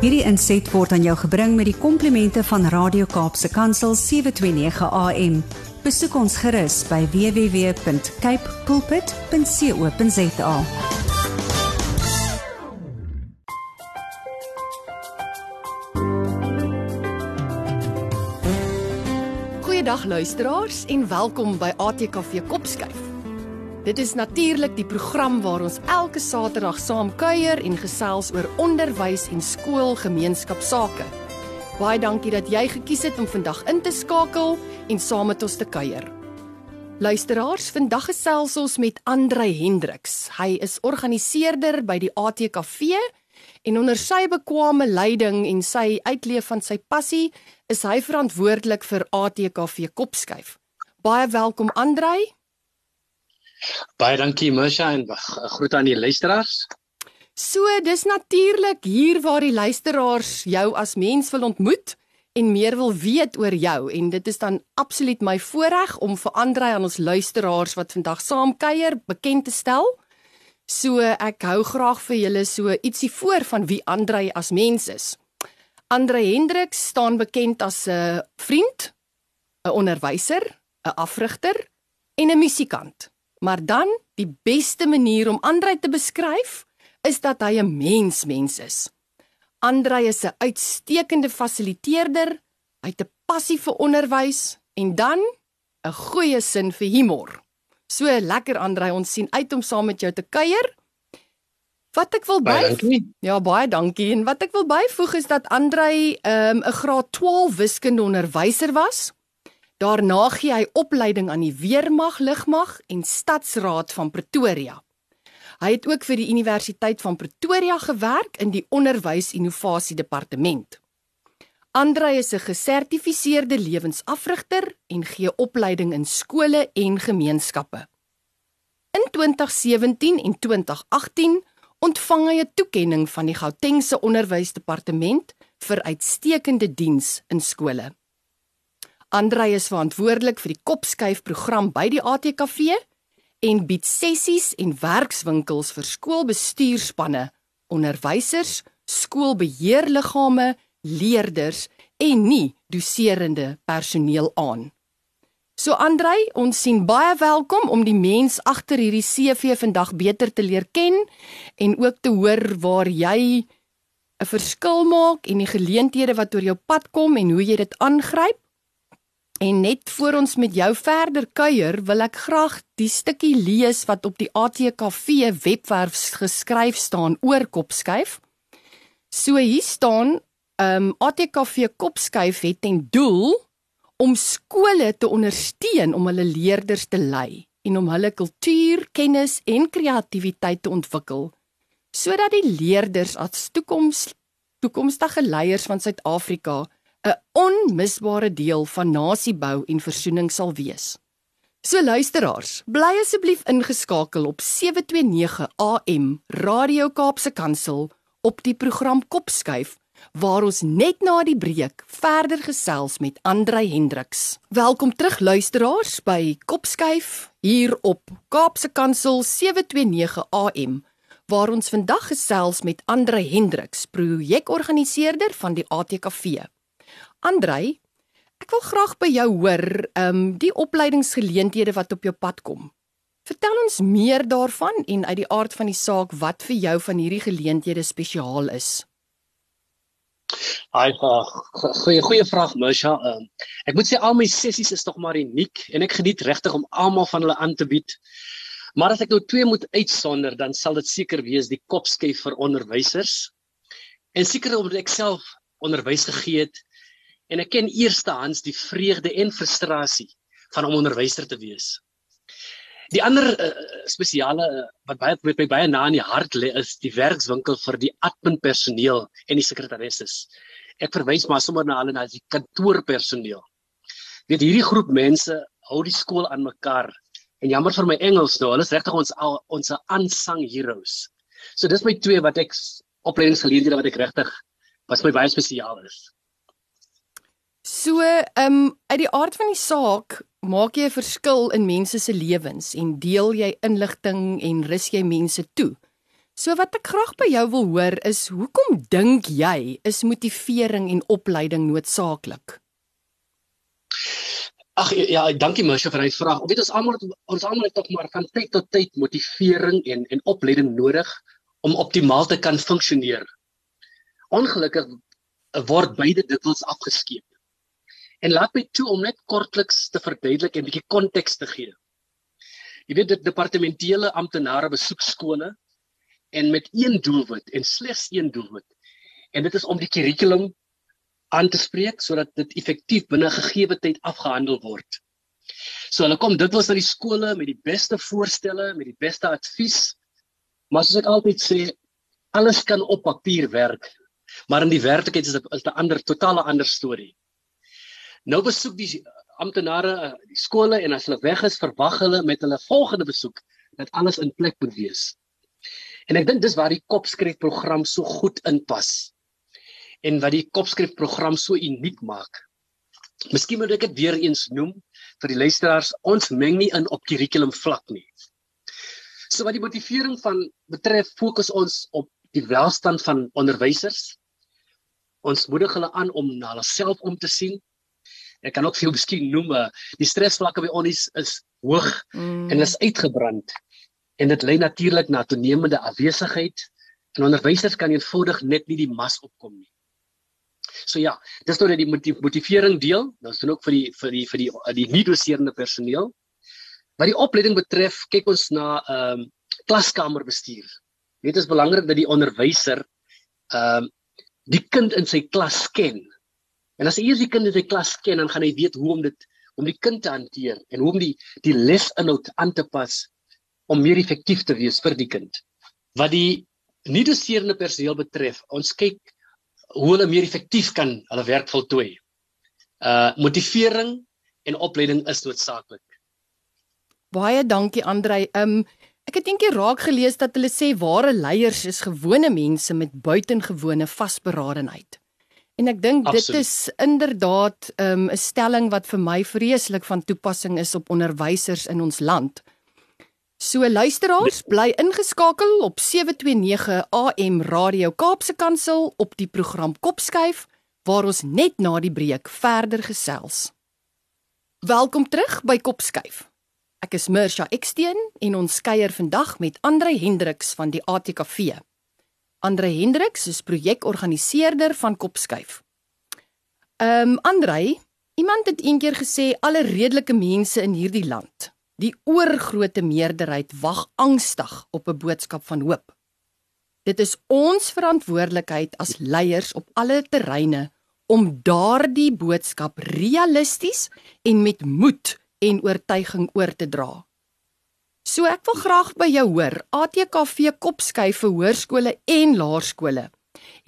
Hierdie inset word aan jou gebring met die komplimente van Radio Kaapse Kansel 729 AM. Besoek ons gerus by www.cape pulpit.co.za. Goeiedag luisteraars en welkom by ATKV Kopskyf. Dit is natuurlik die program waar ons elke Saterdag saam kuier en gesels oor onderwys en skoolgemeenskapsake. Baie dankie dat jy gekies het om vandag in te skakel en saam met ons te kuier. Luisteraars, vandag gesels ons met Andre Hendriks. Hy is organiseerder by die ATKV en onder sy bekwame leiding en sy uitleef van sy passie is hy verantwoordelik vir ATKV Kopskyf. Baie welkom Andre. Baie dankie Musha en groete aan die luisteraars. So, dis natuurlik hier waar die luisteraars jou as mens wil ontmoet en meer wil weet oor jou en dit is dan absoluut my voorreg om vir Andre aan ons luisteraars wat vandag saam kuier bekend te stel. So ek hou graag vir julle so ietsie voor van wie Andre as mens is. Andre Hendriks staan bekend as 'n vriend, 'n onderwyser, 'n afrigter en 'n musikant. Maar dan die beste manier om Andrei te beskryf is dat hy 'n mensmens is. Andrei is 'n uitstekende fasiliteerder, hy het 'n passie vir onderwys en dan 'n goeie sin vir humor. So lekker Andrei, ons sien uit om saam met jou te kuier. Wat ek wil by Ja, baie dankie. En wat ek wil byvoeg is dat Andrei ehm, 'n um, graad 12 wiskunde onderwyser was. Daarna gee hy opleiding aan die Weermag, Lugmag en Stadsraad van Pretoria. Hy het ook vir die Universiteit van Pretoria gewerk in die Onderwys Innovasie Departement. Andre is 'n gesertifiseerde lewensafrigter en gee opleiding in skole en gemeenskappe. In 2017 en 2018 ontvang hy 'n toekenning van die Gautengse Onderwysdepartement vir uitstekende diens in skole. Andrei is verantwoordelik vir die Kopskuif program by die ATKV en bied sessies en werkswinkels vir skoolbestuurspanne, onderwysers, skoolbeheerliggame, leerders en nie doserende personeel aan. So Andrei, ons sien baie welkom om die mens agter hierdie CV vandag beter te leer ken en ook te hoor waar jy 'n verskil maak en die geleenthede wat oor jou pad kom en hoe jy dit aangryp. En net voor ons met jou verder kuier, wil ek graag die stukkie lees wat op die ATKV webwerf geskryf staan oor kopskuif. So hier staan, ehm um, ATKV kopskuif het ten doel om skole te ondersteun om hulle leerders te lei en om hulle kultuur, kennis en kreatiwiteit te ontwikkel sodat die leerders as toekoms toekomstige leiers van Suid-Afrika 'n onmisbare deel van nasiebou en versoening sal wees. So luisteraars, bly asseblief ingeskakel op 729 AM Radio Kaapse Kansel op die program Kopskuif waar ons net na die breek verder gesels met Andrei Hendriks. Welkom terug luisteraars by Kopskuif hier op Kaapse Kansel 729 AM waar ons vandag gesels met Andrei Hendriks, projekorganiseerder van die ATKV. Andrei, ek wil graag by jou hoor, ehm um, die opleidingsgeleenthede wat op jou pad kom. Vertel ons meer daarvan en uit die aard van die saak wat vir jou van hierdie geleenthede spesiaal is. Ai, goeie goeie vraag, Musha. Um, ek moet sê al my sessies is tog maar uniek en ek geniet regtig om almal van hulle aan te bied. Maar as ek nou twee moet uitsonder, dan sal dit seker wees die kopskyf vir onderwysers. En seker omdat ek self onderwys gegee het en ek ken eerstehands die vreugde en frustrasie van om onderwyser te wees. Die ander uh, spesiale uh, wat baie met my baie na in die hart lê is die werkswinkel vir die admin personeel en die sekretaresses. Ek verwys maar sommer na hulle as die kantoorpersoneel. Weet hierdie groep mense hou die skool aan mekaar en jammer vir my Engels nou, hulle is regtig ons al, ons unsung heroes. So dis my twee wat ek opleidingsgeleenthede wat ek regtig wat my baie spesiaal is. So, ehm um, uit die aard van die saak, maak jy 'n verskil in mense se lewens en deel jy inligting en rus jy mense toe. So wat ek graag by jou wil hoor is hoekom dink jy is motivering en opleiding noodsaaklik? Ag ja, dankie Moshe vir hy vraag. Weet ons almal ons almal het tog maar van tyd tot tyd motivering en en opleiding nodig om optimaal te kan funksioneer. Ongelukkig word beide dikwels afgeskeep. En laat my toe om net kortliks te verduidelik en 'n bietjie konteks te gee. Jy weet dit departementele amptenare besoek skole en met een doelwit en slegs een doelwit. En dit is om die kurrikulum aan te spreek sodat dit effektief binne gegee tyd afgehandel word. So hulle kom dit was na die skole met die beste voorstelle, met die beste advies. Maar soos ek altyd sê, alles kan op papier werk, maar in die werklikheid is dit 'n ander totale ander storie. Nou besoek die amptenare eh, die skole en as hulle weg is, verwag hulle met hulle volgende besoek dat alles in plek moet wees. En ek dink dis waar die kopskryf program so goed inpas en wat die kopskrif program so uniek maak. Miskien moet ek dit weer eens noem vir die luisteraars, ons meng nie in op kurrikulum vlak nie. So wat die motivering van betref, fokus ons op die welstand van onderwysers. Ons moedig hulle aan om na hulle self om te sien. Ek kan ook vir jou miskien noem, eh, die stresvlakke by ons is hoog mm. en is uitgebrand. En dit lei natuurlik na toenemende afwesigheid en onderwysers kan eenvoudig net nie die mas opkom nie. So ja, dis nou net die motivering deel. Ons doen ook vir die vir die vir die die nie doserende personeel. Wat die opleiding betref, kyk ons na ehm um, klaskamerbestuur. Dit is belangrik dat die onderwyser ehm um, die kind in sy klas ken. En as hy eers die kind in sy klas ken, dan gaan hy weet hoe om dit om die kind te hanteer en hoe om die die lesinhoud aan te pas om meer effektief te wees vir die kind. Wat die nie doserende personeel betref, ons kyk hoe hulle meer effektief kan hulle werk voltooi. Uh motivering en opleiding is noodsaaklik. Baie dankie Andrei. Um ek het eendag raak gelees dat hulle sê ware leiers is gewone mense met buitengewone vasberadenheid. En ek dink dit is inderdaad um 'n stelling wat vir my vreeslik van toepassing is op onderwysers in ons land. So luisteraars, bly ingeskakel op 729 AM Radio Kaapse Kansel op die program Kopskuif waar ons net na die breek verder gesels. Welkom terug by Kopskuif. Ek is Mirsha Eksteen en ons kuier vandag met Andre Hendriks van die ATKV. Andre Hendriks is projekorganiseerder van Kopskuif. Ehm um, Andre, iemand het eendag gesê alle redelike mense in hierdie land Die oorgrootste meerderheid wag angstig op 'n boodskap van hoop. Dit is ons verantwoordelikheid as leiers op alle terreine om daardie boodskap realisties en met moed en oortuiging oor te dra. So ek wil graag by jou hoor, ATKV kopskuif vir hoërskole en laerskole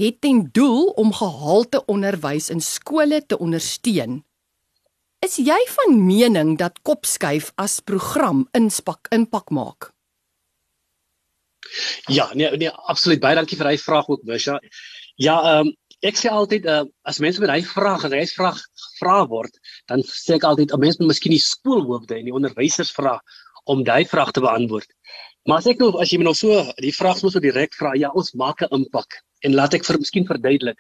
het ten doel om gehalte onderwys in skole te ondersteun Is jy van mening dat kopskuif as program inspak impak maak? Ja, nee nee, absoluut. Baie dankie vir hy vraag ook, Misha. Ja, ehm um, ek sê altyd uh, as mense met hy vraag, as hy vraag vra word, dan sê ek altyd 'n mens moet miskien die skoolhoofde en die onderwysers vra om daai vraag te beantwoord. Maar as ek nou as jy my nou so die vraag moet so direk vra, ja, ons maak 'n impak en laat ek vir miskien verduidelik.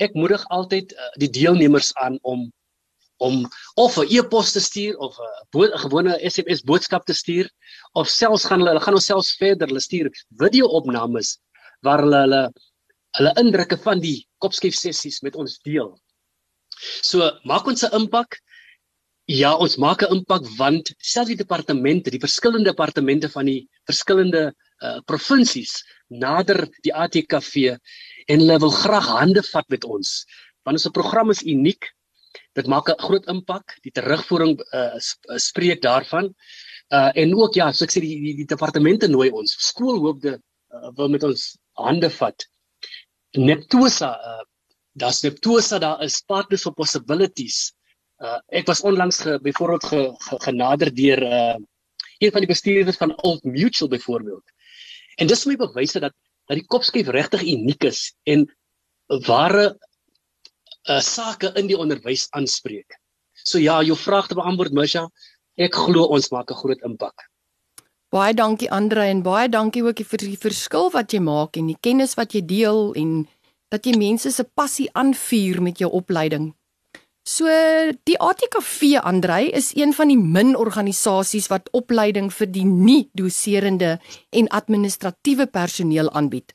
Ek moedig altyd uh, die deelnemers aan om om of 'n e-pos te stuur of 'n gewone SMS boodskap te stuur of selfs gaan hulle hulle gaan ons selfs verder hulle stuur video-opnames waar hulle hulle hulle indrukke van die kopskief sessies met ons deel. So maak ons 'n impak. Ja, ons maak 'n impak want selfs die departemente, die verskillende departemente van die verskillende uh, provinsies nader die ATKV en hulle wil graag hande vat met ons. Want ons program is uniek dit maak 'n groot impak. Die terugvoering uh, spreek daarvan. Uh en ook ja, so ek sê die die, die departemente nooi ons. Skoolhoofde uh, wil met ons hande vat. Neptosa, uh daar's Neptosa, daar is partners for possibilities. Uh ek was onlangs ge, byvoorbeeld ge, ge, genader deur uh een van die bestuurders van Old Mutual byvoorbeeld. En dis my bewyse dat dat die kopskief regtig uniek is en ware uh, sake in die onderwys aanspreek. So ja, jou vraag te beantwoord Misha, ek glo ons maak 'n groot impak. Baie dankie Andre en baie dankie ook vir die verskil wat jy maak en die kennis wat jy deel en dat jy mense se passie aanvuur met jou opleiding. So die ATKV Andrei is een van die min organisasies wat opleiding vir die nie-doserende en administratiewe personeel aanbied.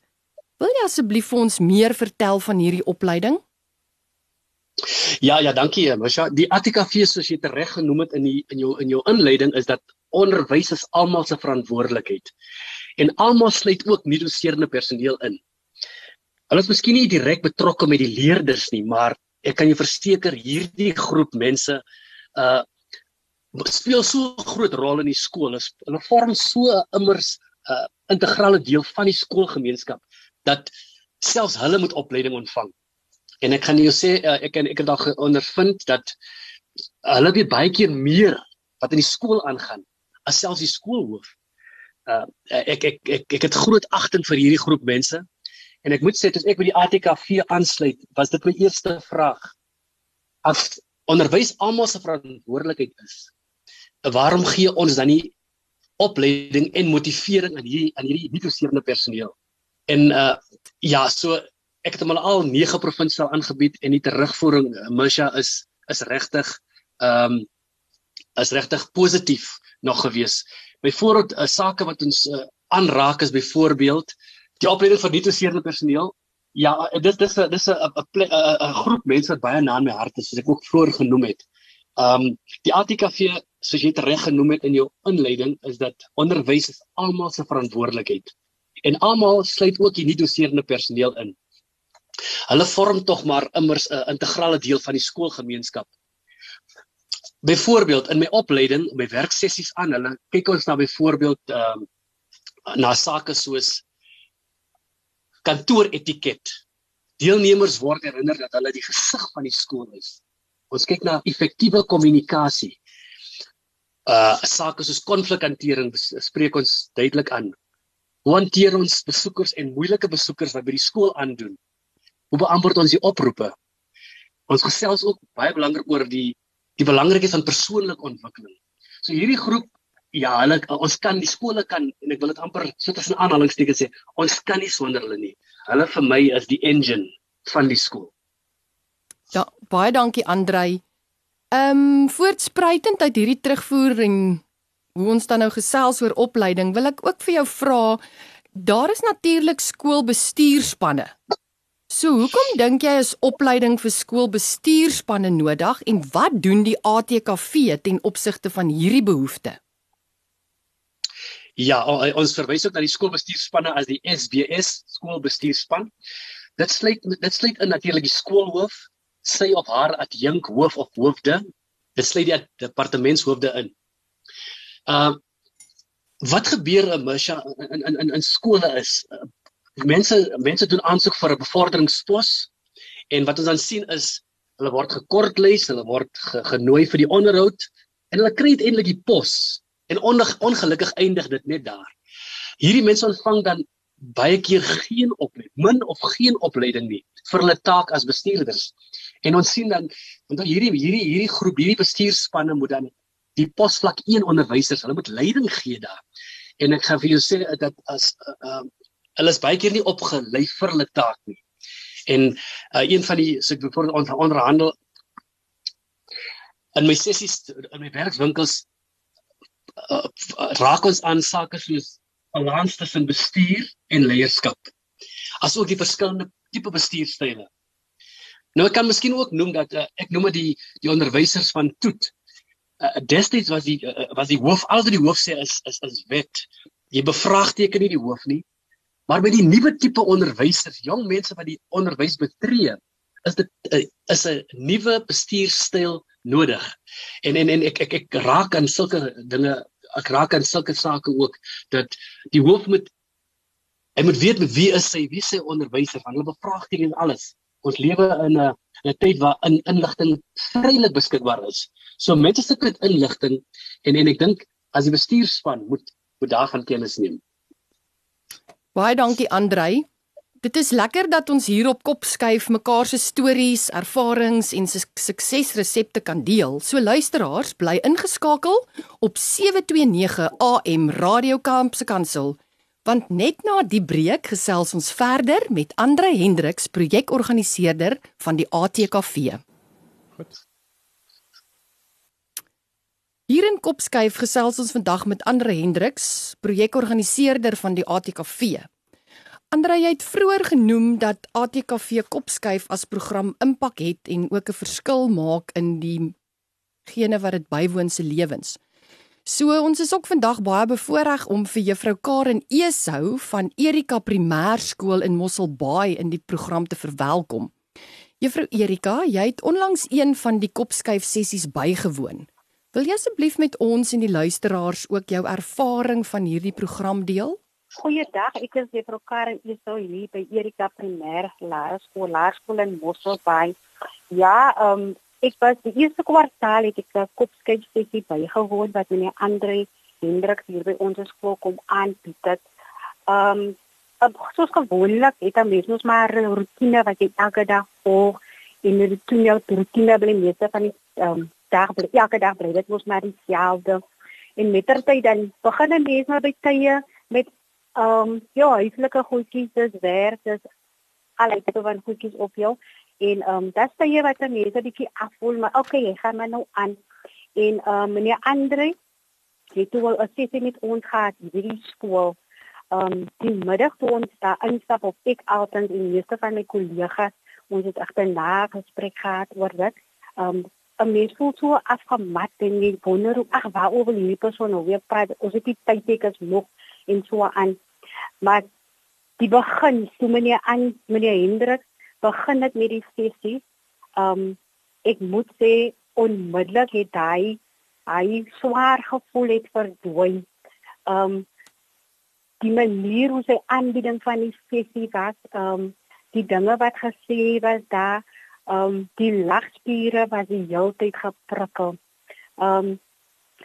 Wil jy asseblief vir ons meer vertel van hierdie opleiding? Ja, ja, dankie, Masha. Die ATKV soos jy dit reg genoem het in die in jou in jou inleiding is dat onderwys is almal se verantwoordelikheid. En almal sluit ook nie-doserende personeel in. Hulle is miskien nie direk betrokke met die leerders nie, maar ek kan jou verseker hierdie groep mense uh speel so 'n groot rol in die skool. Hulle vorm so 'n immers uh integrale deel van die skoolgemeenskap dat selfs hulle moet opleiding ontvang. En ek kan jou sê uh, ek en ek het al ondervind dat hulle weet baie keer meer wat in die skool aangaan as selfs die skoolhoof. Uh ek ek ek ek het groot agting vir hierdie groep mense En ek moet sê as ek by die ATKV aansluit, was dit my eerste vraag. As onderwys almal se verantwoordelikheid is, waarom gee ons dan nie opleiding en motivering aan hierdie aan hierdie nie-doserende personeel? En uh ja, so ek het hom al 9 provinsies al aangebied en die terugvoering uh, Misha is is regtig ehm um, is regtig positief nog gewees. Byvoorbeeld uh, sake wat ons uh, aanraak is byvoorbeeld die opleiding vir nie-toeserende personeel. Ja, dit dis dis 'n 'n 'n groep mense wat baie na in my hart is, soos ek ook vroeër genoem het. Um die ATKV, soos jy dit reg genoem het in jou inleiding, is dat onderwys is almal se verantwoordelikheid. En almal sluit ook die nie-doserende personeel in. Hulle vorm tog maar immers 'n integrale deel van die skoolgemeenskap. Byvoorbeeld in my opleiding, my werksessies aan hulle, kyk ons na byvoorbeeld ehm um, na sake soos kantooretiket. Deelnemers word herinner dat hulle die gesig van die skool is. Ons kyk na effektiewe kommunikasie. Uh sake soos konflikhantering spreek ons duidelik aan. Hoe hanteer ons besoekers en moeilike besoekers wat by die skool aandoen? Hoe beantwoord ons die oproepe? Ons gesels ook baie belangrik oor die die belangrikheid van persoonlike ontwikkeling. So hierdie groep ja, hulle ons kan die skole kan en ek wil dit amper so tussen aanhalingstekens sê, ons kan nie sonder hulle nie. Hulle vir my is die engine van die skool. Ja, baie dankie Andrei. Ehm um, voortspruitend uit hierdie terugvoer en hoe ons dan nou gesels oor opleiding, wil ek ook vir jou vra, daar is natuurlik skoolbestuurspanne. So, hoekom dink jy is opleiding vir skoolbestuurspanne nodig en wat doen die ATKV ten opsigte van hierdie behoeftes? Ja, ons verwys ook na die skoolbestuurspanne as die SBS skoolbestuurspan. Dit sluit dit sluit in natuurlik die skoolhoof, sy of haar adjunk hoof of hoofde. Dit sluit die departementshoofde in. Uh wat gebeur in Misha in in in in skole is uh, mense mense doen aansoek vir 'n bevorderingspos en wat ons dan sien is hulle word gekortlys, hulle word ge, genooi vir die onderhoud en hulle kry eintlik die pos En ongelukkig eindig dit net daar. Hierdie mense ontvang dan baie keer geen opleiding, min of geen opleiding nie vir hulle taak as bestuurders. En ons sien dan want hierdie hierdie hierdie groep, hierdie bestuurspanne moet dan die posvlak 1 onderwysers, hulle moet leiding gee daar. En ek gaan vir jou sê dat as uh, uh, hulle is baie keer nie opgelei vir hulle taak nie. En uh, een van die so ek byvoorbeeld onder, onderhandel in my sessies in my werkswinkels uh, raak ons aan sake soos balans tussen bestuur en leierskap. Asook die verskillende tipe bestuurstyle. Nou ek kan miskien ook noem dat uh, ek noem dit die die onderwysers van Toet. Uh, destyds was die uh, was die hoof altyd die hoof sê is is is wet. Jy bevraagteken nie die hoof nie. Maar by die nuwe tipe onderwysers, jong mense wat die onderwys betree, is dit uh, is 'n nuwe bestuurstyl nodig. En en en ek ek ek raak aan sulke dinge, ek raak aan sulke sake ook dat die hoof moet hy moet weet wie is hy, wie sy onderwyser, want hulle bevraagteken alles. Ons lewe in 'n 'n tyd waar in inligting vrylik beskikbaar is. So mense sit met inligting en en ek dink as die bestuurspan moet moet daarvan kennis neem. Baie dankie Andrei. Dit is lekker dat ons hier op kop skuif mekaar se stories, ervarings en suksesresepte kan deel. So luisteraars, bly ingeskakel op 729 AM Radio Kaapse Kansel. Want net na die breek gesels ons verder met Andre Hendriks, projekorganiseerder van die ATKV. Goed. Hier in Kopskuif gesels ons vandag met Andre Hendriks, projekorganiseerder van die ATKV. Andre, jy het vroeër genoem dat ATKV Kopskuif as program impak het en ook 'n verskil maak in die gene wat dit bywoon se lewens. So ons is ook vandag baie bevoorreg om vir juffrou Karen Esou van Erika Primêrskool in Mosselbaai in die program te verwelkom. Juffrou Erika, jy het onlangs een van die Kopskuif sessies bygewoon. Wil jy asseblief met ons en die luisteraars ook jou ervaring van hierdie program deel? Goeiedag, ek is juffrou Karen Iso hier by Erika Primêr Laerskool, Laerskool in Mosselbaai. Ja, ehm um, ek was die eerste kwartaal het ek 'n kopskyf sessie bygewoon wat meneer Andre Hendrik hier by ons skool kom aanbied het. Ehm um, soos gewoonlik het hy mens ons maar rotine wat jy elke dag volg en die rotine jou rotine bly meeste van die ehm um, dag bly elke dag bly dit mos maar dieselfde. En mettertyd dan begin 'n mens maar by tye met Ehm um, ja, huislike goedjies dis werk, dis al uit van goedjies op jou. En ehm um, dis dan jy wat mense 'n bietjie afvoel, maar okay, jy gaan maar nou aan. En ehm um, meneer Andre, jy toe wel assissie met ons gehad in die skool. Ehm um, die middag toe ons daar instap op ek altyd en meeste van my kollegas, ons het echt 'n na gesprek gehad oor dit. Ehm um, 'n mens voel so afgemat en jy wonder ag waaroor wil hierdie persoon nou weer praat? Ons het nie tyd tekens nog en so aan. Maar die begin, toe meneer aan meneer Hendrik begin dit met die sessie. Um ek moet sê onmiddellik het hy hy swaar gevoel het verdwyn. Um die manier hoe sy aanbieding van die sessie was, um die dinge wat gesê was daar, um die lagspiere was die hele tyd geprikkel. Um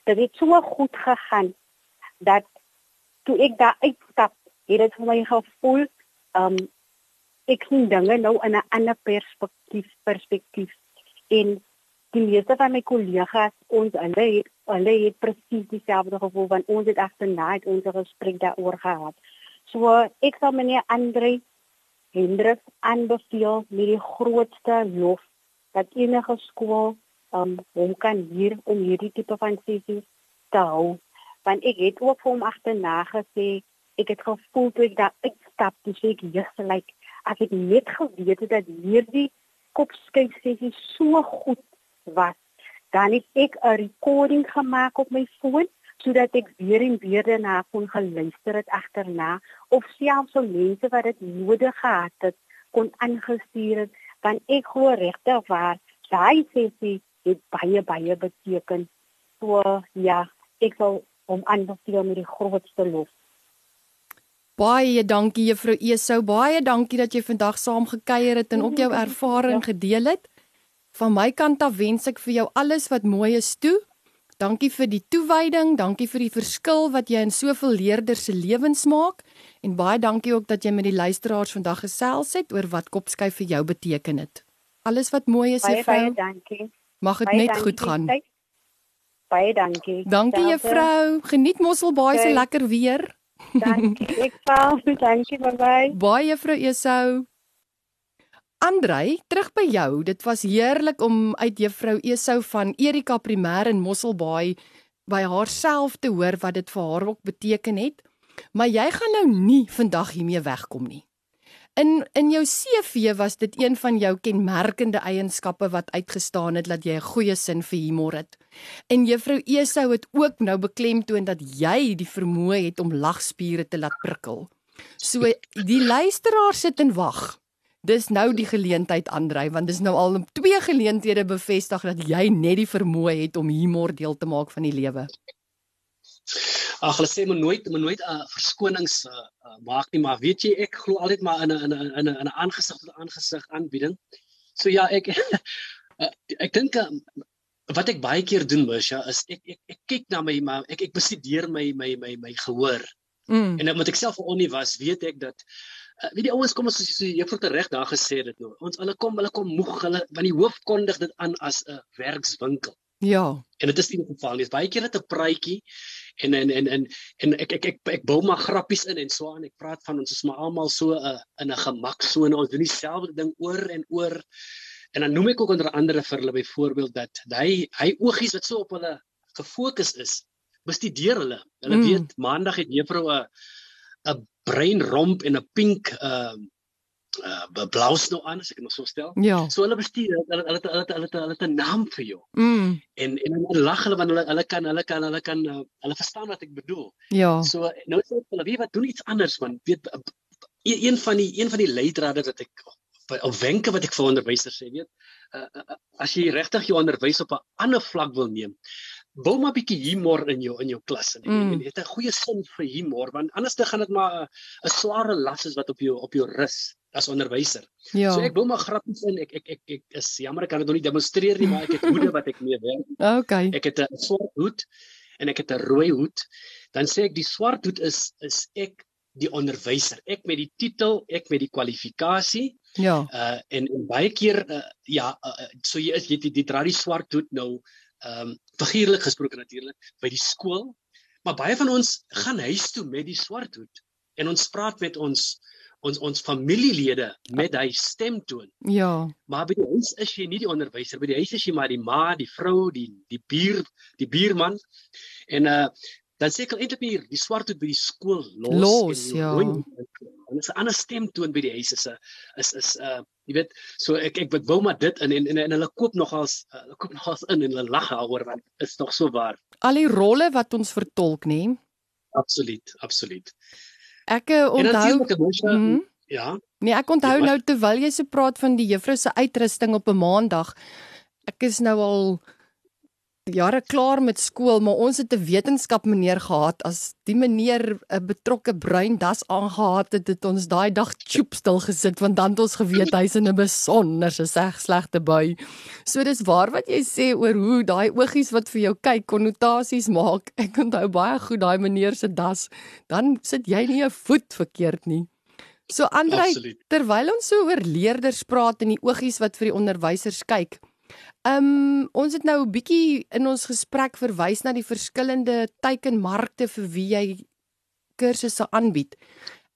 dit het so goed gegaan dat toe ek daar uitstap, het dit vir my gevoel um ek sien dinge nou in 'n ander perspektief perspektief en die meeste van my kollegas ons hulle het hulle het presies dieselfde gevoel want ons het agterna het ons gesprek daaroor gehad. So ek sal meneer Andre Hendrik aanbeveel met die grootste lof dat enige skool um hom kan hier om hierdie tipe van sessies te hou want ek het ook vir hom agterna gesê ek het gevoel toe ek daar uitstap sê ek jy's like as ek net geweet het dat hierdie kopskyf sessie so goed was. Dan het ek 'n recording gemaak op my foon sodat ek weer en weer daarna kon geluister het agterna of selfs so mense wat dit nodig gehad het kon aangestuur het. Want ek glo regtig waar daai sessie het baie baie beteken so ja ek sal om aanbeveel met die grootste lof. Baie dankie juffrou Esou, baie dankie dat jy vandag saam gekuier het en ook jou ervaring ja. gedeel het. Van my kant af wens ek vir jou alles wat mooi is toe. Dankie vir die toewyding, dankie vir die verskil wat jy in soveel leerders se lewens maak en baie dankie ook dat jy met die luisteraars vandag gesels het oor wat kopskyf vir jou beteken het. Alles wat mooi is, juffrou. Baie, baie dankie. Mag dit net goed gaan. Tyd. Baie dankie. Dankie juffrou. Geniet Mosselbaai se okay. lekker weer. Dankie. Ek val. Dankie vir my. Baie juffrou Esou. Andrei, terug by jou. Dit was heerlik om uit juffrou Esou van Erika Primêr in Mosselbaai by haarself te hoor wat dit vir haar ook beteken het. Maar jy gaan nou nie vandag hiermee wegkom nie. In in jou CV was dit een van jou kenmerkende eienskappe wat uitgestaan het dat jy 'n goeie sin vir humor het. En juffrou Esou het ook nou beklemtoon dat jy die vermoë het om lagspiere te laat prikkel. So die luisteraar sit en wag. Dis nou die geleentheid aandry want dis nou al twee geleenthede bevestig dat jy net die vermoë het om humor deel te maak van die lewe. Ag hulle sê maar nooit maar nooit 'n uh, verskonings uh, uh, maak nie, maar weet jy ek glo altyd maar in 'n in 'n in 'n 'n aangesig tot aangesig aanbieding. So ja, ek uh, ek dink uh, wat ek baie keer doen mos ja, is ek ek ek kyk na my maar ek ek bestudeer my my my my gehoor. Mm. En dan moet ek self vir onnie was, weet ek dat uh, weet die ouens kom as so juffrou te reg daar gesê dit nou. Ons hulle kom, hulle kom moeg, hulle want die hoof kondig dit aan as 'n werkswinkel. Ja. En dit is nie die geval nie. Baie keer net 'n praatjie en en en en en ek ek ek ek bou maar grappies in en so aan. Ek praat van ons is maar almal so uh, in 'n gemaksone. Ons doen dieselfde ding oor en oor. En dan noem ek ook onder andere vir hulle byvoorbeeld dat hy hy oogies wat so op hulle gefokus is, bestudeer hulle. Hulle mm. weet maandag het juffrou 'n 'n breinromp en 'n pink ehm uh, uh blou snou aan as ek nog so stel. Ja. So hulle bestuur hulle hulle hulle hulle hulle het 'n naam vir jou. Mm. En en hulle lag hulle want hulle hulle kan hulle kan hulle kan uh, hulle verstaan wat ek bedoel. Ja. So nou sê hulle wie wat doen iets anders man. Weet uh, een van die een van die leidrade wat ek of wenke wat ek vir onderwysers sê, weet, uh, uh, as jy regtig jou onderwys op 'n ander vlak wil neem, bou maar 'n bietjie humor in jou in jou klas en mm. jy het 'n goeie sin vir humor want anders dan gaan dit maar 'n sware las is wat op jou op jou rus as onderwyser. Ja. So ek bou maar grappies in. Ek ek ek ek is jammer ek kan dit nog nie demonstreer nie, maar ek het hoede wat ek mee werk. Okay. Ek het 'n swart hoed en ek het 'n rooi hoed. Dan sê ek die swart hoed is is ek die onderwyser. Ek met die titel, ek met die kwalifikasie. Ja. Uh en, en baie keer uh, ja, uh, so jy is jy die, die dra die swart hoed nou ehm um, figuurlik gesproke natuurlik by die skool. Maar baie van ons gaan huis toe met die swart hoed en ons praat met ons ons ons familielede met hy stemtoon. Ja. Maar by die huis is jy nie die onderwyser, by die huis is jy maar die ma, die vrou, die die buur, die buurman. En uh dan sê ek eintlik hier die swart hoed by die skool los, los en ja. En 'n ander stemtoon by die huis is 'n is is uh, jy weet so ek ek wou maar dit in en en, en hulle koop nogals uh, hulle koop nogals in en hulle lag daaroor want is nog so waar. Al die rolle wat ons vertolk, nê? Absoluut, absoluut. Ek uh, onthou mm -hmm. ja. Nee, ek onthou nou terwyl jy so praat van die juffrou se uitrusting op 'n maandag. Ek is nou al jare klaar met skool, maar ons het 'n wetenskap meneer gehad. As die meneer 'n betrokke bruin das aangehaat het, het ons daai dag choop stil gesit want dan het ons geweet hy's in 'n besonderse seg slegte bui. So dis waar wat jy sê oor hoe daai oogies wat vir jou kyk konnotasies maak. Ek onthou baie goed daai meneer se das. Dan sit jy nie 'n voet verkeerd nie. So Andre, terwyl ons so oor leerders praat en die oogies wat vir die onderwysers kyk, Ehm um, ons het nou 'n bietjie in ons gesprek verwys na die verskillende teikenmarkte vir wie jy kursusse aanbied.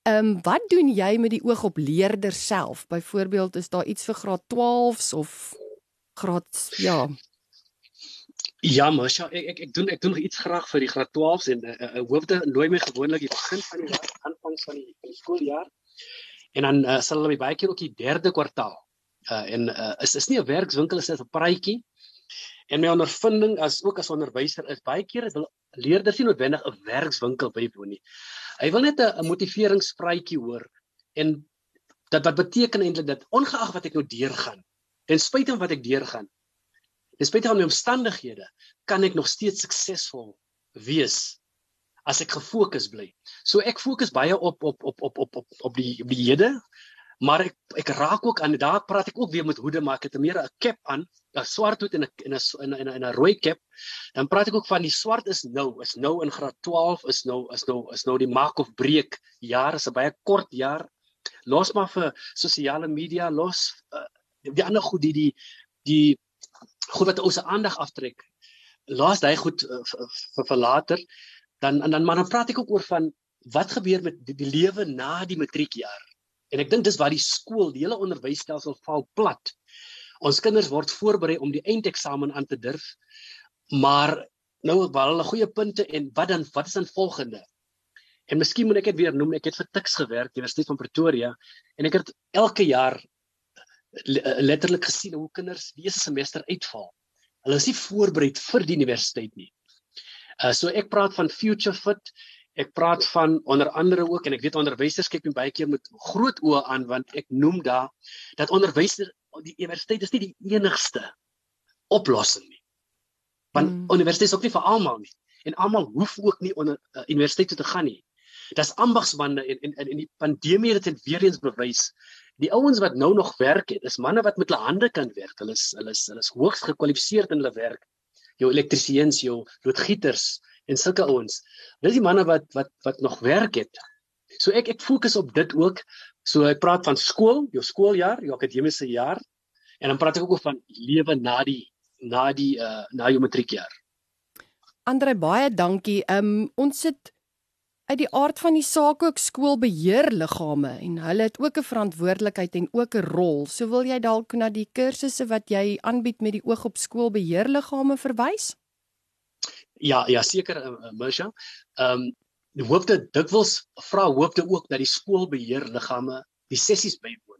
Ehm um, wat doen jy met die oog op leerders self? Byvoorbeeld is daar iets vir graad 12s of graad ja. Ja, maar ja, ek ek ek doen ek doen iets graag vir die graad 12s en 'n uh, uh, hoofde nooi my gewoonlik die begin van die jaar, aanvang van die, die skooljaar. En dan uh, sal hulle baie keer ook die derde kwartaal uh, en uh, is is nie 'n werkswinkel is dit 'n praatjie en my ondervinding as ook as onderwyser is baie keer is hulle leerders nie noodwendig 'n werkswinkel bywoon nie hy wil net 'n motiveringspraatjie hoor en dat wat beteken eintlik dat ongeag wat ek nou deurgaan ten spyte van wat ek deurgaan ten spyte van my omstandighede kan ek nog steeds suksesvol wees as ek gefokus bly. So ek fokus baie op op op op op op op die op die hede maar ek ek raak ook aan daar praat ek ook weer met hoede maar ek het meer 'n cap aan 'n swart hoed en 'n en 'n en 'n rooi cap. Dan praat ek ook van die swart is nou is nou in graad 12 is nou is nou is nou die maak of breek jaar is 'n baie kort jaar. Los maar vir sosiale media los uh, die ander goed die die die goed wat ons aandag aftrek. Los daai goed uh, vir vir later. Dan en dan maar dan praat ek ook oor van wat gebeur met die, die lewe na die matriekjaar En ek dink dis waar die skool, die hele onderwysstelsel val plat. Ons kinders word voorberei om die eindeksamen aan te durf. Maar nou waar hulle goeie punte en wat dan wat is dan volgende? En miskien moet ek dit weer noem, ek het vir Tuks gewerk, Universiteit van Pretoria, en ek het elke jaar letterlik gesien hoe kinders die eerste semester uitval. Hulle is nie voorberei vir die universiteit nie. Uh so ek praat van future fit Ek praat van onder andere ook en ek weet onderwysers kyk my baie keer met groot oë aan want ek noem daar dat onderwysers die universiteit is nie die enigste oplossing nie. Want mm. universiteit is ook nie vir almal nie en almal hoef ook nie onder uh, universiteit toe te gaan nie. Dis ambagsmande en en in die pandemie het dit weer eens bewys. Die ouens wat nou nog werk het, is manne wat met hulle hande kan werk. Hulle is hulle is hulle is hoogs gekwalifiseerd in hulle werk. Jou elektriesiens, jou loodgieters, en sulke ouens. Dis die manne wat wat wat nog werk het. So ek ek fokus op dit ook So ek praat van skool, jou skooljaar, jou akademiese jaar en dan praat ek ook van lewe na die na die uh na jou matriekjaar. Andre baie dankie. Um ons sit uit die aard van die saak ook skoolbeheerliggame en hulle het ook 'n verantwoordelikheid en ook 'n rol. So wil jy dalk na die kursusse wat jy aanbied met die oog op skoolbeheerliggame verwys? Ja, ja seker, uh, Mersha. Ehm um, hoofde dikwels vra hoofde ook dat die skoolbeheerliggame die sessies bywoon.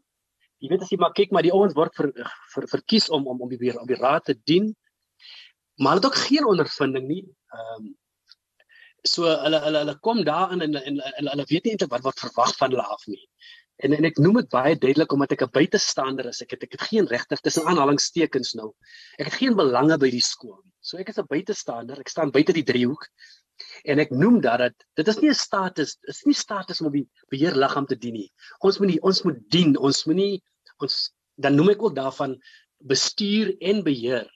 Jy weet as jy maar kyk maar die ouens word vir, vir verkies om om om die weer op die raad te dien. Maar hulle het ook geen ondervinding nie. Ehm um, so hulle hulle hulle kom daarin en en hulle, hulle weet nie eintlik wat word verwag van hulle af nie. En en ek noem dit baie duidelik omdat ek 'n buitestander is. Ek het ek het geen regte tussen aanhalingstekens nou. Ek het geen belange by die skool nie. So ek is 'n buitestander. Ek staan buite die driehoek. En ek noem dat dit dit is nie 'n status, dit is nie status om op die beheerliggaam te dien nie. Ons moet nie ons moet dien. Ons moet nie ons dan noem ek ook daarvan bestuur en beheer.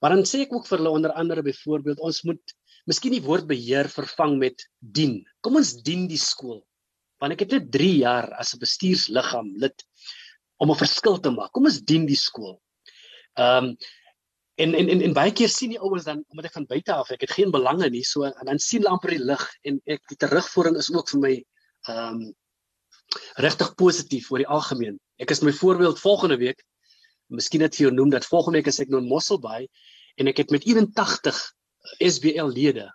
Maar dan sê ek ook vir hulle onder andere byvoorbeeld ons moet miskien die woord beheer vervang met dien. Kom ons dien die skool. Want ek het net 3 jaar as 'n bestuursliggaam lid om 'n verskil te maak. Kom ons dien die skool. Ehm um, en, en en en baie keer sien die ouens dan omdat ek van buite af ek het geen belange nie so en dan sien hulle amper die lig en ek die terugvoering is ook vir my ehm um, regtig positief vir die algemeen. Ek is my voorbeeld volgende week. Miskien het jy genoem dat volgende week is ek nou in Mosselbaai en ek het met 81 SBL lede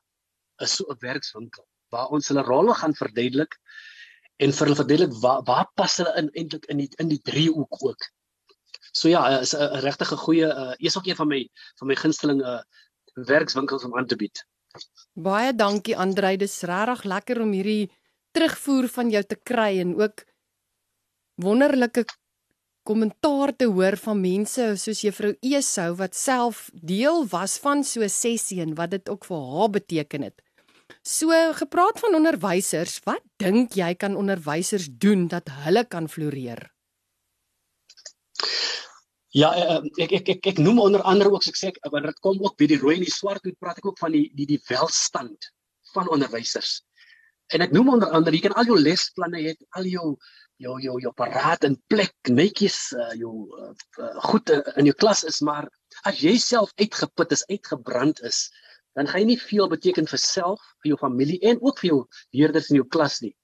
is so 'n werkswinkel waar ons hulle rolle gaan verduidelik en vir hulle verduidelik waar waar pas hulle in eintlik in die in die driehoek ook. So ja, is 'n regtig 'n goeie uh, is ook een van my van my gunsteling uh, werkswinkels om aan te bied. Baie dankie Andrei, dis regtig lekker om hierdie terugvoer van jou te kry en ook wonderlike kommentaar te hoor van mense soos juffrou Esou wat self deel was van so 'n sessie en wat dit ook vir haar beteken het. So gepraat van onderwysers, wat dink jy kan onderwysers doen dat hulle kan floreer? Ja, eh, eh, ek ek ek ek noem onder andere ook ek sê want dit kom ook by die rooi en die swart hoe praat ek ook van die die die welstand van onderwysers. En ek noem onder andere jy kan al jou lesplanne hê, al jou jou jou jou paraat in plek netjies uh, jou uh, goed uh, in jou klas is maar as jy self uitgeput is uitgebrand is dan gaan jy nie veel beteken vir self vir jou familie en ook vir jou leerders in jou klas nie.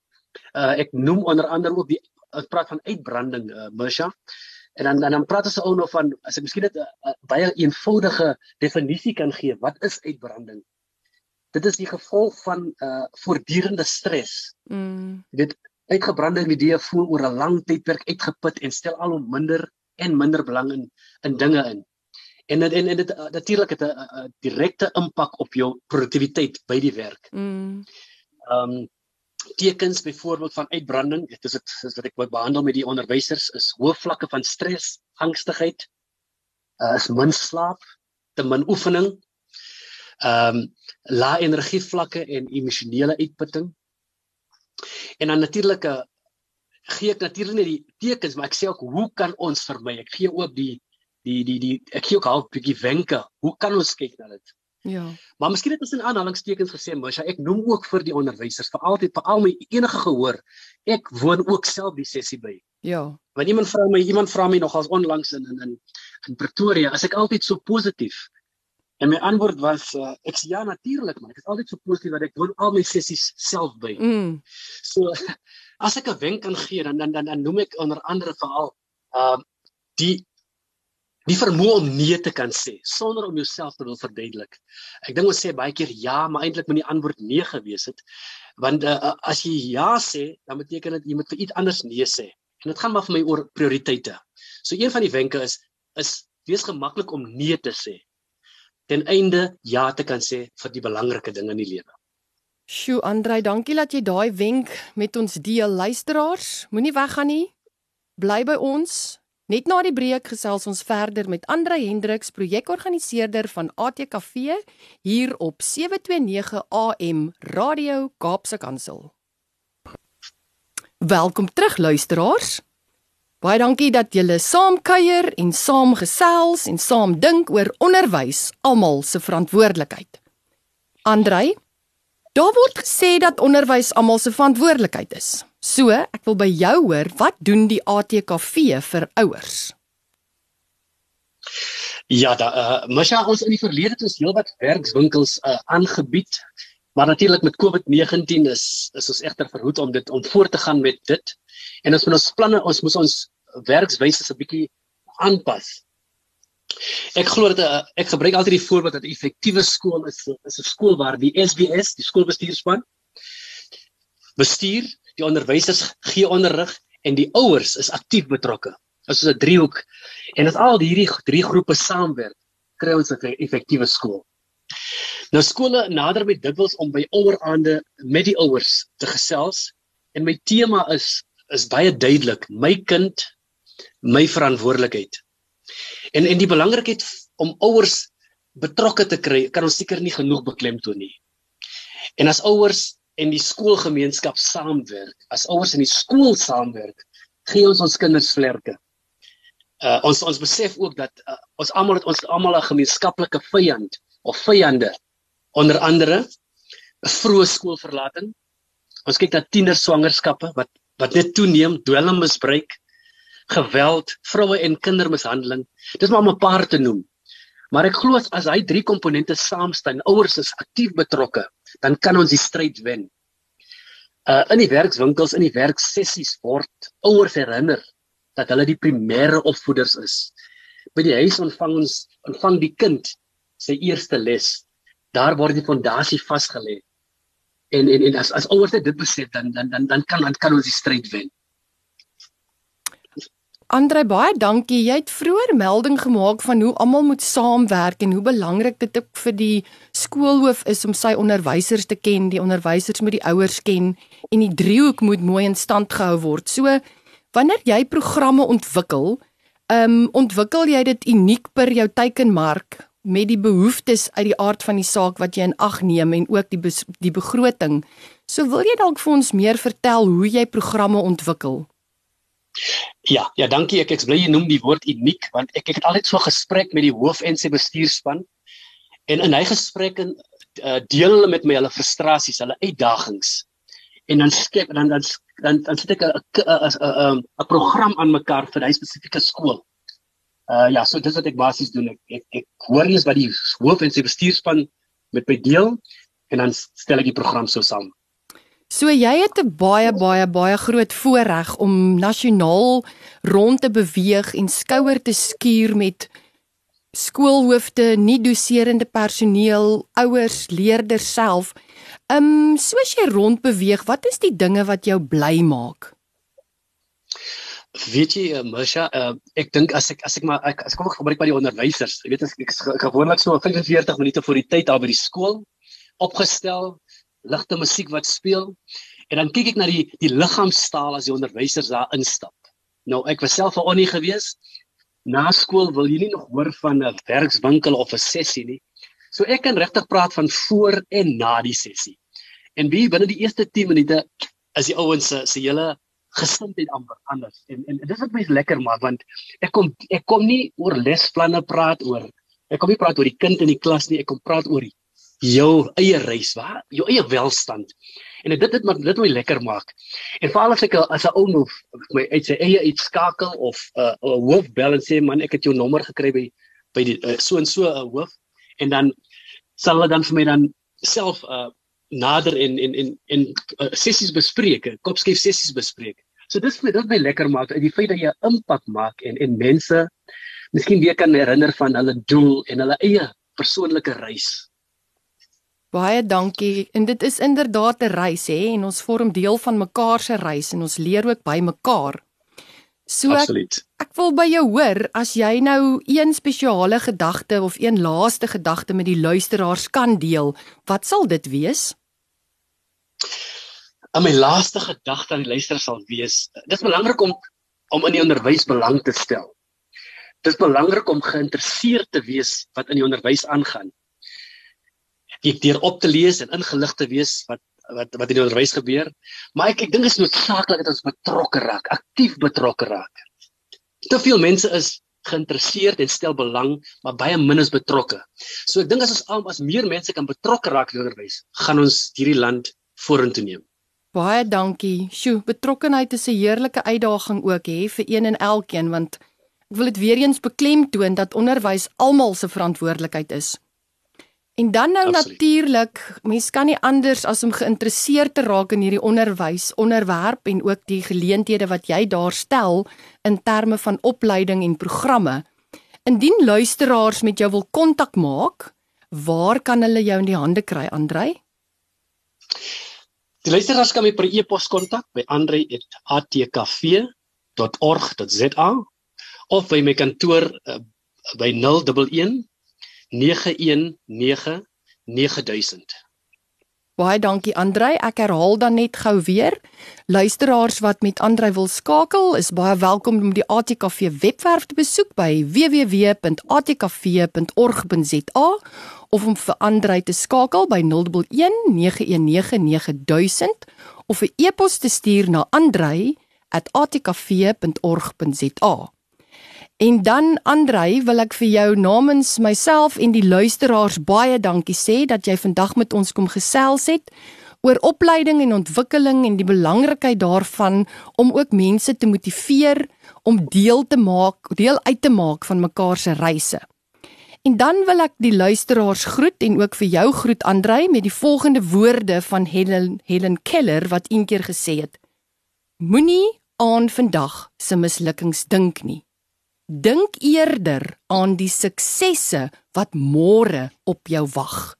Uh ek noem onder andere ook die ek praat van uitbranding uh Mersha. En dan dan dan praat ons ook nog van as ek miskien net 'n uh, uh, baie eenvoudige definisie kan gee, wat is uitbranding? Dit is die gevolg van uh voortdurende stres. Mm. Dit uitgebrande ideeë voel oor 'n lang tydperk uitgeput en stel al hoe minder en minder belang in in dinge in. En en, en dit uh, natuurlik het 'n direkte impak op jou produktiwiteit by die werk. Mm. Um tekens byvoorbeeld van uitbranding, dit is dit is wat ek wou behandel met die onderwysers is hoë vlakke van stres, angstigheid, uh, is min slaap, te min oefening, ehm um, lae energievlakke en emosionele uitputting, En dan natuurlik eh, gee ek natuurlik net die tekens, maar ek sê ook hoe kan ons vermy? Ek gee ook die die die die ek gee ook al 'n bietjie wenke. Hoe kan ons kyk na dit? Ja. Maar miskien het ons in aanhalingstekens gesê, Mosha, ek noem ook vir die onderwysers, vir altyd vir al my enige gehoor. Ek woon ook self die sessie by. Ja. Want iemand vra my, iemand vra my nog as onlangs in in in in Pretoria, as ek altyd so positief. En my antwoord was uh, ek sê ja natuurlik man, ek is altyd so positief dat ek doen al my sessies self by. Mm. So as ek 'n wenk kan gee dan dan dan, dan noem ek onder andere veral uh die die vermoë om nee te kan sê sonder om jouself te wil verduidelik. Ek dink ons sê baie keer ja, maar eintlik moet die antwoord nee gewees het. Want uh, as jy ja sê, dan beteken dit jy moet vir iets anders nee sê. En dit gaan maar vir my oor prioriteite. So een van die wenke is is wees gemaklik om nee te sê ten einde ja te kan sê vir die belangrike dinge in die lewe. Sjoe Andrei, dankie dat jy daai wenk met ons deel. Luisteraars, moenie weggaan nie. Bly by ons. Net na die breek gesels ons verder met Andrei Hendriks, projekorganiseerder van ATKV hier op 729 AM Radio Kaapse Kansel. Welkom terug luisteraars. Baie dankie dat julle saam kuier en saam gesels en saam dink oor onderwys, almal se verantwoordelikheid. Andrei, daar word gesê dat onderwys almal se verantwoordelikheid is. So, ek wil by jou hoor, wat doen die ATKV vir ouers? Ja, da uh Masha ons in die verlede het ons heelwat werkswinkels uh aangebied. Maar natuurlik met COVID-19 is is ons egter verhoed om dit om voort te gaan met dit. En ons moet ons planne, ons moet ons werkswyse 'n bietjie aanpas. Ek glo dat uh, ek gebruik altyd die voorbeeld dat 'n effektiewe skool is is 'n skool waar die SBS, die skoolbestuurspan, bestuur, die onderwysers gee onderrig en die ouers is aktief betrokke. Dit is 'n driehoek En as al hierdie drie groepe saamwerk, kry ons 'n effektiewe skool. Nou skole nader met dikwels om by oueraande met die ouers te gesels en my tema is is baie duidelik, my kind, my verantwoordelikheid. En en die belangrikheid om ouers betrokke te kry, kan ons seker nie genoeg beklemtoon nie. En as ouers en die skoolgemeenskap saamwerk, as ouers in die skool saamwerk, gee ons ons kinders vlerke uh, ons ons besef ook dat uh, ons almal het ons almal 'n gemeenskaplike vyand of vyande onder andere 'n vroeë skoolverlating. Ons kyk na tiener swangerskappe wat wat net toeneem, dwelmmisbruik, geweld, vroue en kindermishandeling. Dis maar om 'n paar te noem. Maar ek glo as, hy drie komponente saam staan, ouers is aktief betrokke, dan kan ons die stryd wen. Uh in die werkswinkels, in die werksessies word ouers herinner dat hulle die primêre opvoeders is. By die huis ontvang ons ontvang die kind sy eerste les. Daar word die fondasie vasgelê. En en en as as ouers dit besef dan dan dan dan kan dan kan ons die stryd wen. Andre baie dankie. Jy het vroeër melding gemaak van hoe almal moet saamwerk en hoe belangrik dit ook vir die skoolhoof is om sy onderwysers te ken, die onderwysers moet die ouers ken en die driehoek moet mooi in stand gehou word. So Wanneer jy programme ontwikkel, ehm um, ontwikkel jy dit uniek per jou teikenmark met die behoeftes uit die aard van die saak wat jy in ag neem en ook die die begroting. So wil jy dalk vir ons meer vertel hoe jy programme ontwikkel? Ja, ja, dankie. Ek ek bly jy noem die woord uniek want ek ek het altyd so gesprek met die hoof en sy bestuurspan en in hy gesprekke uh, deel hulle met my hulle frustrasies, hulle uitdagings en dan skep dan dan dan dan sit ek 'n 'n 'n program aan mekaar vir 'n spesifieke skool. Uh ja, so dis wat ek basies doen. Ek ek, ek hoor eens wat die hoof en sy bestuurspan met my deel en dan stel ek die program so saam. So jy het 'n baie baie baie groot voorreg om nasionaal rond te beweeg en skouer te skuur met skoolhoofde, nie doserende personeel, ouers, leerders self. Ehm um, soos jy rond beweeg, wat is die dinge wat jou bly maak? Weet jy, uh, Masha, uh, ek dink as ek as ek maar ek, as ek kom gebruik by die onderwysers, jy weet ek ek, ek gewoonlik so 45 minute voor die tyd daar by die skool opgestel, ligte musiek wat speel en dan kyk ek na die die liggaamstaal as die onderwysers daar instap. Nou ek was self 'n onnie gewees. Na skool wil jy nie nog hoor van 'n werkswinkel of 'n sessie nie. So ek kan regtig praat van voor en na die sessie. En wie binne die eerste 10 minute is die ouens se se hele gesindheid amper anders. En en dit is wat my lekker maak want ek kom ek kom nie oor lesplanne praat oor. Ek kom nie praat oor die kind in die klas nie, ek kom praat oor jou eie reis, waar jou eie welstand. En dit dit maar dit my lekker maak. En veral as ek as 'n ou move my uit sy eie uitskakel of 'n uh, 'n hoof bel en sê man, ek het jou nommer gekry by by die uh, so en so 'n uh, hoof en dan sal hulle dan vir my dan self uh nader en en en en uh, sessies bespreek, kopskief sessies bespreek. So dis vir dit my lekker maak uit die feit dat jy 'n impak maak en en mense miskien weer kan herinner van hulle doel en hulle eie persoonlike reis. Baie dankie. En dit is inderdaad 'n reis hè en ons vorm deel van mekaar se reis en ons leer ook by mekaar. So Absoluut. Ek, ek wil by jou hoor as jy nou een spesiale gedagte of een laaste gedagte met die luisteraars kan deel, wat sal dit wees? En my laaste gedagte aan die luisteraars sal wees, dis belangrik om om in die onderwys belang te stel. Dis belangrik om geïnteresseerd te wees wat in die onderwys aangaan. Ek deur op te lees en ingelig te wees wat wat wat in die onderwys gebeur. Maar ek ek dink dit is noodsaaklik dat ons betrokke raak, aktief betrokke raak. Te veel mense is geïnteresseerd en stel belang, maar baie min is betrokke. So ek dink as ons al as meer mense kan betrokke raak in onderwys, gaan ons hierdie land vorentoe neem. Baie dankie. Sjoe, betrokkenheid is 'n heerlike uitdaging ook hè vir een en elkeen want ek wil dit weer eens beklemtoon dat onderwys almal se verantwoordelikheid is. En dan nou natuurlik, mens kan nie anders as om geïnteresseerd te raak in hierdie onderwys onderwerp en ook die geleenthede wat jy daar stel in terme van opleiding en programme. Indien luisteraars met jou wil kontak maak, waar kan hulle jou in die hande kry, Andrei? Die luisteraars kan my per e-pos kontak by andrei@atkv.org.za of by my kantoor uh, by 011 919 9000. Baie dankie Andrei. Ek herhaal dan net gou weer. Luisteraars wat met Andrei wil skakel, is baie welkom om die ATKV webwerf te besoek by www.atkv.org.za of om vir Andrei te skakel by 011 919 9000 of 'n e-pos te stuur na andrei@atkv.org.za. En dan Andrei, wil ek vir jou namens myself en die luisteraars baie dankie sê dat jy vandag met ons kom gesels het oor opleiding en ontwikkeling en die belangrikheid daarvan om ook mense te motiveer om deel te maak, deel uit te maak van mekaar se reise. En dan wil ek die luisteraars groet en ook vir jou groet Andrei met die volgende woorde van Helen Helen Keller wat eendag gesê het: Moenie aan vandag se mislukkings dink nie. Dink eerder aan die suksesse wat môre op jou wag.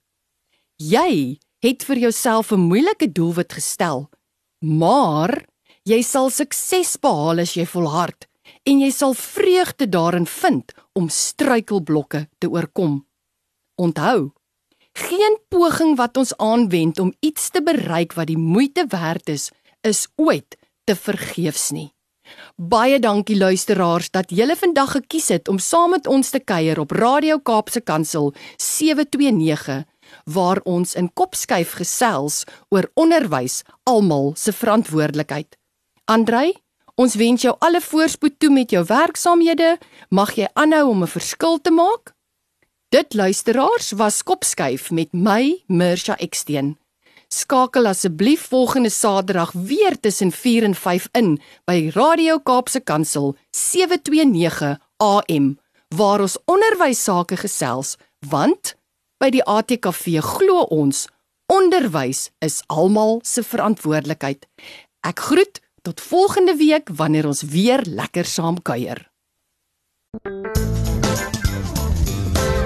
Jy het vir jouself 'n moeilike doelwit gestel, maar jy sal sukses behaal as jy volhard en jy sal vreugde daarin vind om struikelblokke te oorkom. Onthou, geen poging wat ons aanwend om iets te bereik wat die moeite werd is, is ooit te vergeefs nie. Baie dankie luisteraars dat julle vandag gekies het om saam met ons te kuier op Radio Kaapse Kansel 729 waar ons in Kopskyf gesels oor onderwys almal se verantwoordelikheid. Andrei, ons wens jou alle voorspoed toe met jou werksaamhede. Mag jy aanhou om 'n verskil te maak. Dit luisteraars was Kopskyf met my Mirsha Eksteen. Skakel asseblief volgende Saterdag weer tussen 4 en 5 in by Radio Kaapse Kansel 729 AM waar ons onderwys sake gesels want by die ATKV glo ons onderwys is almal se verantwoordelikheid. Ek groet tot volgende week wanneer ons weer lekker saam kuier.